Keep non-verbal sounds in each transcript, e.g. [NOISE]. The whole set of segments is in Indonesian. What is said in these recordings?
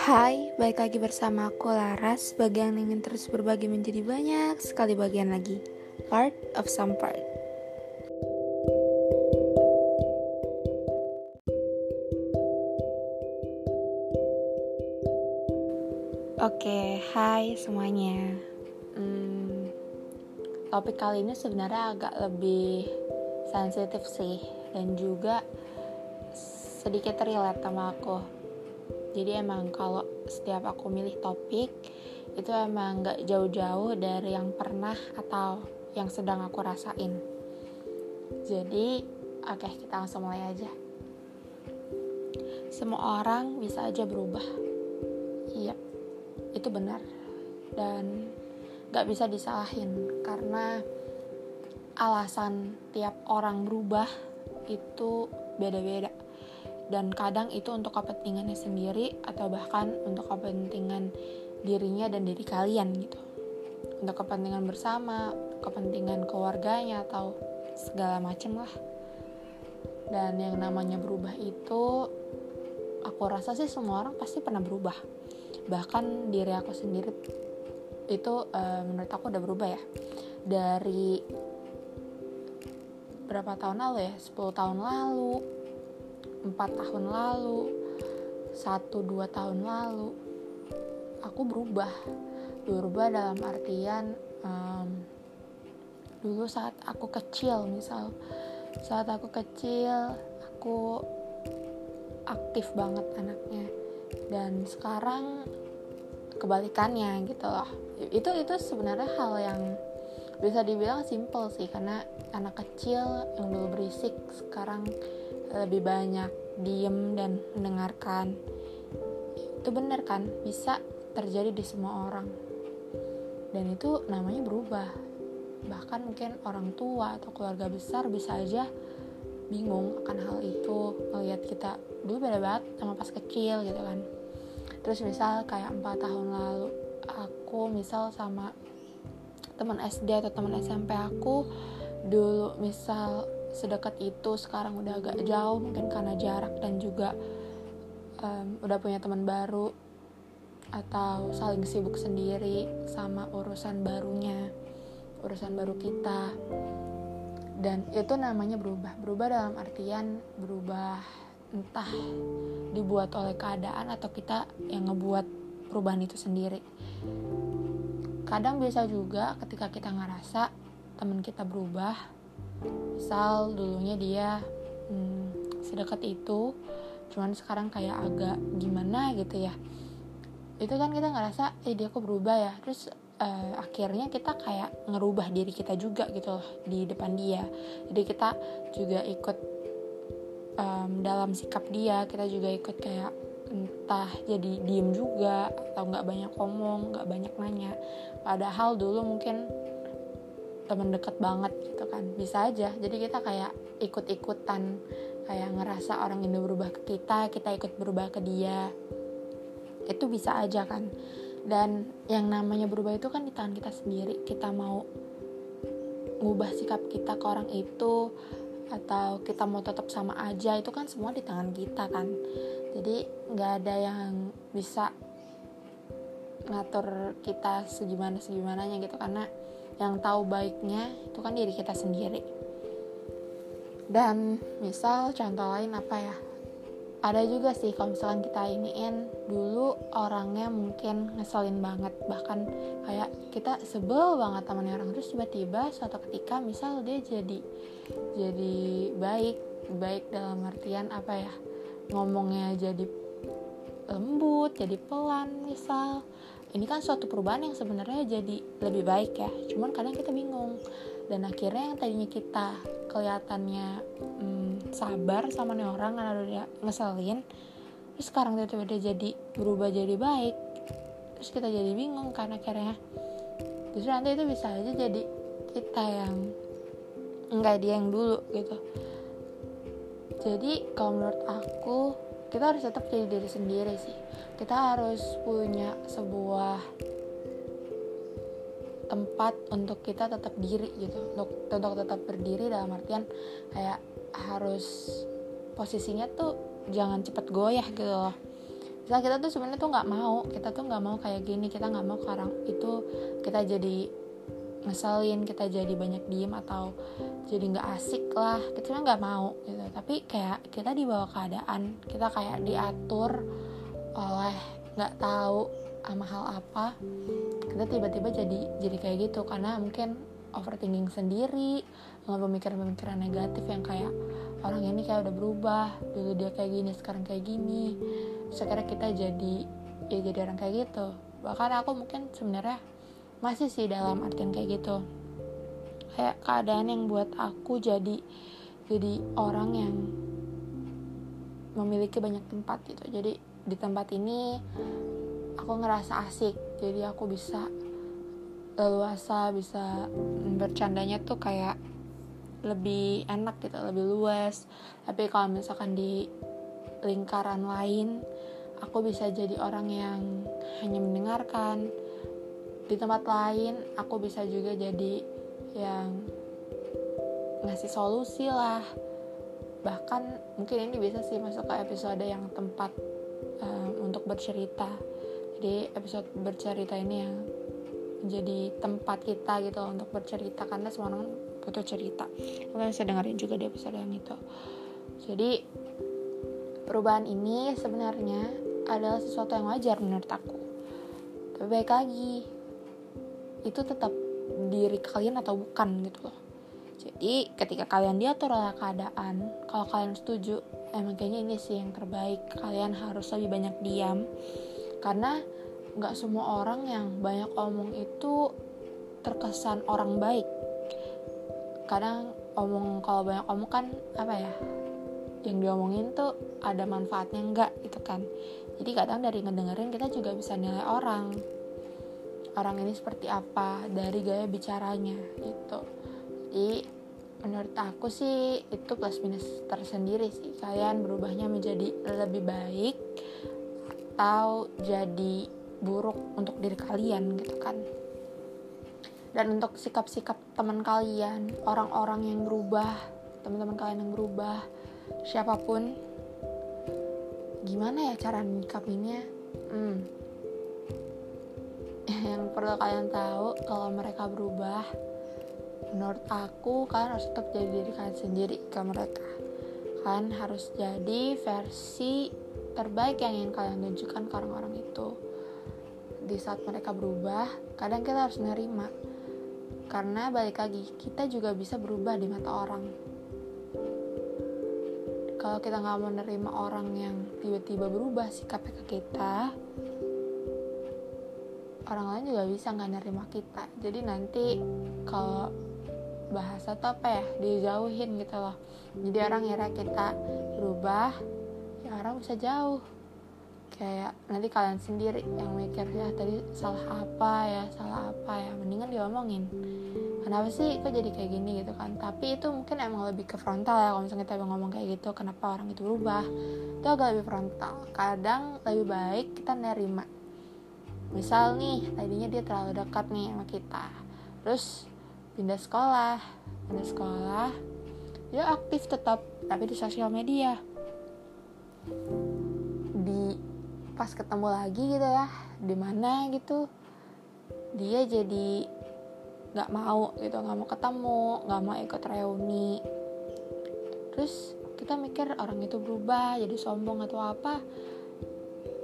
Hai, balik lagi bersama aku Laras. Bagi yang ingin terus berbagi menjadi banyak sekali bagian lagi. Part of some part. Oke, hai semuanya. Hmm, Topik kali ini sebenarnya agak lebih sensitif sih Dan juga sedikit relate sama aku. Jadi emang kalau setiap aku milih topik itu emang gak jauh-jauh dari yang pernah atau yang sedang aku rasain. Jadi oke okay, kita langsung mulai aja. Semua orang bisa aja berubah. Iya itu benar. Dan gak bisa disalahin karena alasan tiap orang berubah itu beda-beda dan kadang itu untuk kepentingannya sendiri atau bahkan untuk kepentingan dirinya dan diri kalian gitu. Untuk kepentingan bersama kepentingan keluarganya atau segala macem lah. Dan yang namanya berubah itu aku rasa sih semua orang pasti pernah berubah. Bahkan diri aku sendiri itu uh, menurut aku udah berubah ya. Dari berapa tahun lalu ya? 10 tahun lalu empat tahun lalu satu dua tahun lalu aku berubah. Berubah dalam artian um, dulu saat aku kecil misal saat aku kecil aku aktif banget anaknya. Dan sekarang kebalikannya gitu loh. Itu itu sebenarnya hal yang bisa dibilang simple sih karena anak kecil yang dulu berisik sekarang lebih banyak diem dan mendengarkan. Itu benar kan? Bisa terjadi di semua orang. Dan itu namanya berubah. Bahkan mungkin orang tua atau keluarga besar bisa aja bingung akan hal itu. Melihat kita dulu beda banget sama pas kecil gitu kan. Terus misal kayak empat tahun lalu aku misal sama teman SD atau teman SMP aku dulu misal sedekat itu sekarang udah agak jauh mungkin karena jarak dan juga um, udah punya teman baru atau saling sibuk sendiri sama urusan barunya urusan baru kita. Dan itu namanya berubah. Berubah dalam artian berubah entah dibuat oleh keadaan atau kita yang ngebuat perubahan itu sendiri. Kadang biasa juga ketika kita ngerasa teman kita berubah misal dulunya dia hmm, sedekat itu cuman sekarang kayak agak gimana gitu ya. Itu kan kita ngerasa eh dia kok berubah ya? Terus uh, akhirnya kita kayak ngerubah diri kita juga gitu loh di depan dia. Jadi kita juga ikut um, dalam sikap dia kita juga ikut kayak entah jadi diem juga atau nggak banyak ngomong nggak banyak nanya. Padahal dulu mungkin teman dekat banget gitu kan. Bisa aja. Jadi kita kayak ikut-ikutan. Kayak ngerasa orang ini berubah ke kita kita ikut berubah ke dia. Itu bisa aja kan. Dan yang namanya berubah itu kan di tangan kita sendiri. Kita mau ngubah sikap kita ke orang itu atau kita mau tetap sama aja itu kan semua di tangan kita kan. Jadi nggak ada yang bisa ngatur kita segimana segimananya gitu. Karena yang tahu baiknya itu kan diri kita sendiri. Dan misal contoh lain apa ya? Ada juga sih kalau misalkan kita iniin dulu orangnya mungkin ngeselin banget. Bahkan kayak kita sebel banget temannya orang. Terus tiba-tiba suatu ketika misal dia jadi jadi baik. Baik dalam artian apa ya? Ngomongnya jadi lembut jadi pelan misal ini kan suatu perubahan yang sebenarnya jadi lebih baik ya. Cuman kadang kita bingung. Dan akhirnya yang tadinya kita kelihatannya hmm, sabar sama nih orang karena dia ngeselin terus sekarang tiba-tiba jadi berubah jadi baik terus kita jadi bingung karena akhirnya. Justru nanti itu bisa aja jadi kita yang enggak dia yang dulu gitu. Jadi kalau menurut aku kita harus tetap jadi diri sendiri sih kita harus punya sebuah tempat untuk kita tetap diri gitu. Untuk untuk tetap berdiri dalam artian kayak harus posisinya tuh jangan cepet goyah gitu loh. Misalnya kita tuh sebenarnya tuh nggak mau kita tuh nggak mau kayak gini kita nggak mau sekarang itu kita jadi ngeselin kita jadi banyak diem atau jadi nggak asik lah. Kita kan nggak mau gitu. Tapi kayak kita dibawa keadaan kita kayak diatur oleh nggak tahu sama hal apa kita tiba-tiba jadi jadi kayak gitu. Karena mungkin overthinking sendiri dengan pemikiran-pemikiran negatif yang kayak orang ini kayak udah berubah dulu dia kayak gini sekarang kayak gini. Sekarang kita jadi ya jadi orang kayak gitu. Bahkan aku mungkin sebenarnya masih sih dalam artian kayak gitu. Kayak keadaan yang buat aku jadi jadi orang yang memiliki banyak tempat gitu. Jadi di tempat ini aku ngerasa asik. Jadi aku bisa leluasa bisa bercandanya tuh kayak lebih enak gitu lebih luas. Tapi kalau misalkan di lingkaran lain aku bisa jadi orang yang hanya mendengarkan. Di tempat lain aku bisa juga jadi yang ngasih solusi lah. Bahkan mungkin ini bisa sih masuk ke episode yang tempat bercerita. Jadi episode bercerita ini yang menjadi tempat kita gitu untuk bercerita karena semua orang butuh cerita. Kalian bisa dengerin juga di episode yang itu. Jadi perubahan ini sebenarnya adalah sesuatu yang wajar menurut aku. Tapi baik lagi itu tetap diri kalian atau bukan gitu loh. Jadi ketika kalian diatur oleh keadaan kalau kalian setuju emang kayaknya ini sih yang terbaik. Kalian harus lebih banyak diam. Karena nggak semua orang yang banyak omong itu terkesan orang baik. Kadang omong kalau banyak omong kan apa ya yang diomongin tuh ada manfaatnya enggak gitu kan. Jadi kadang dari ngedengerin kita juga bisa nilai orang. Orang ini seperti apa dari gaya bicaranya gitu. Jadi menurut aku sih itu plus minus tersendiri sih. Kalian berubahnya menjadi lebih baik atau jadi buruk untuk diri kalian gitu kan. Dan untuk sikap-sikap teman kalian orang-orang yang berubah teman-teman kalian yang berubah siapa pun gimana ya cara nyikapinnya hmm. [LAUGHS] yang perlu kalian tahu kalau mereka berubah menurut aku kalian harus tetap jadi diri kalian sendiri ke mereka kalian harus jadi versi terbaik yang ingin kalian tunjukkan ke orang-orang itu di saat mereka berubah kadang kita harus menerima karena balik lagi, kita juga bisa berubah di mata orang. Kalau kita nggak menerima orang yang tiba-tiba berubah sikapnya ke kita, orang lain juga bisa nggak nerima kita. Jadi nanti kalau bahasa tuh apa ya? Dijauhin gitu loh. Jadi orang ngira kita berubah, ya orang bisa jauh. Kayak nanti kalian sendiri yang mikir ya tadi salah apa ya? Salah apa ya? Mendingan diomongin. Kenapa sih kok jadi kayak gini gitu kan? Tapi itu mungkin emang lebih ke frontal ya kalau misalnya kita ngomong kayak gitu kenapa orang itu berubah? Itu agak lebih frontal. Kadang lebih baik kita nerima. Misal nih tadinya dia terlalu dekat nih sama kita. Terus pindah sekolah. Pindah sekolah dia aktif tetap tapi di sosial media. Pas ketemu lagi gitu ya di mana gitu dia jadi nggak mau gitu nggak mau ketemu nggak mau ikut reuni. Terus kita mikir orang itu berubah jadi sombong atau apa.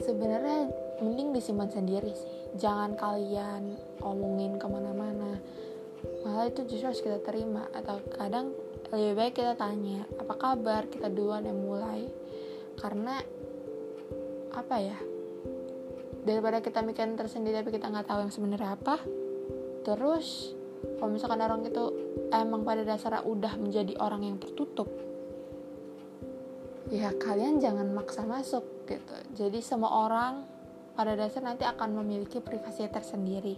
Sebenarnya mending disimpan sendiri sih. Jangan kalian omongin ke mana-mana malah itu justru harus kita terima. Atau kadang lebih baik kita tanya apa kabar? Kita duluan yang mulai. Karena apa ya daripada kita mikirin tersendiri tapi kita nggak tahu yang sebenarnya apa terus kalau misalkan orang itu emang pada dasarnya udah menjadi orang yang tertutup ya kalian jangan maksa masuk gitu. Jadi semua orang pada dasar nanti akan memiliki privasi tersendiri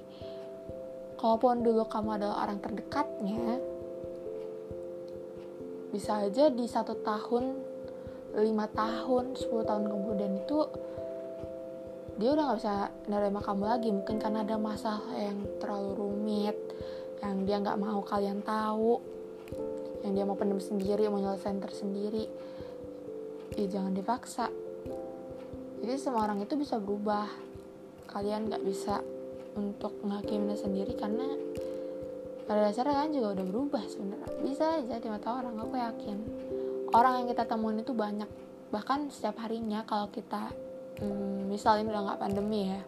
kalaupun dulu kamu adalah orang terdekatnya bisa aja di satu tahun lima tahun 10 tahun kemudian itu dia udah nggak bisa nerima kamu lagi. Mungkin karena ada masalah yang terlalu rumit yang dia nggak mau kalian tahu yang dia mau pendem sendiri mau nyelesain tersendiri. Ya jangan dipaksa. Jadi semua orang itu bisa berubah. Kalian nggak bisa untuk menghakimi sendiri karena pada dasarnya kalian juga udah berubah sebenarnya. Bisa aja di mata orang aku yakin. Orang yang kita temuin itu banyak. Bahkan setiap harinya kalau kita hmm, misalnya udah nggak pandemi ya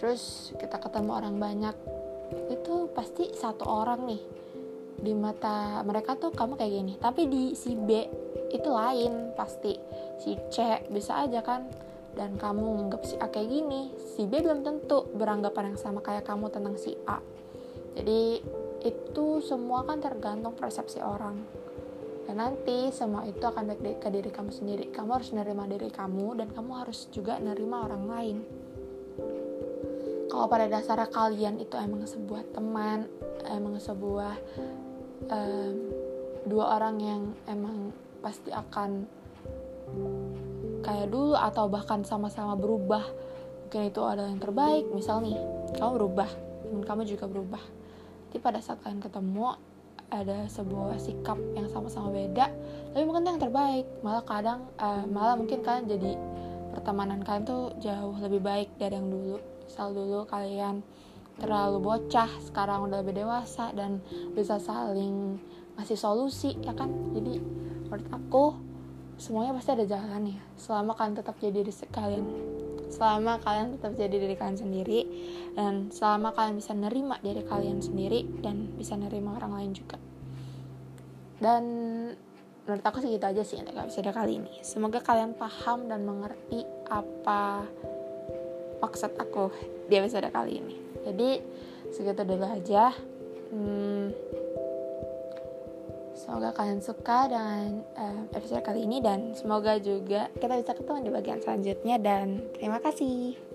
terus kita ketemu orang banyak itu pasti satu orang nih di mata mereka tuh kamu kayak gini. Tapi di si B itu lain pasti. Si C bisa aja kan dan kamu menganggap si A kayak gini si B belum tentu beranggapan yang sama kayak kamu tentang si A. Jadi itu semua kan tergantung persepsi orang. Dan nanti semua itu akan baik ke diri kamu sendiri. Kamu harus nerima diri kamu dan kamu harus juga nerima orang lain. Kalau pada dasarnya kalian itu emang sebuah teman emang sebuah um, dua orang yang emang pasti akan kayak dulu atau bahkan sama-sama berubah. Mungkin itu adalah yang terbaik. Misal nih kamu berubah. Teman kamu juga berubah. Jadi pada saat kalian ketemu ada sebuah sikap yang sama-sama beda tapi mungkin yang terbaik. Malah kadang uh, malah mungkin kalian jadi pertemanan kalian tuh jauh lebih baik dari yang dulu. Misal dulu kalian terlalu bocah sekarang udah lebih dewasa dan bisa saling ngasih solusi ya kan? Jadi menurut aku semuanya pasti ada jalan ya. Selama kalian tetap jadi diri kalian selama kalian tetap jadi diri kalian sendiri dan selama kalian bisa nerima diri kalian sendiri dan bisa nerima orang lain juga. Dan menurut aku segitu aja sih untuk episode kali ini. Semoga kalian paham dan mengerti apa maksud aku di episode kali ini. Jadi segitu dulu aja. Hmm, semoga kalian suka dengan uh, episode kali ini dan semoga juga kita bisa ketemu di bagian selanjutnya dan terima kasih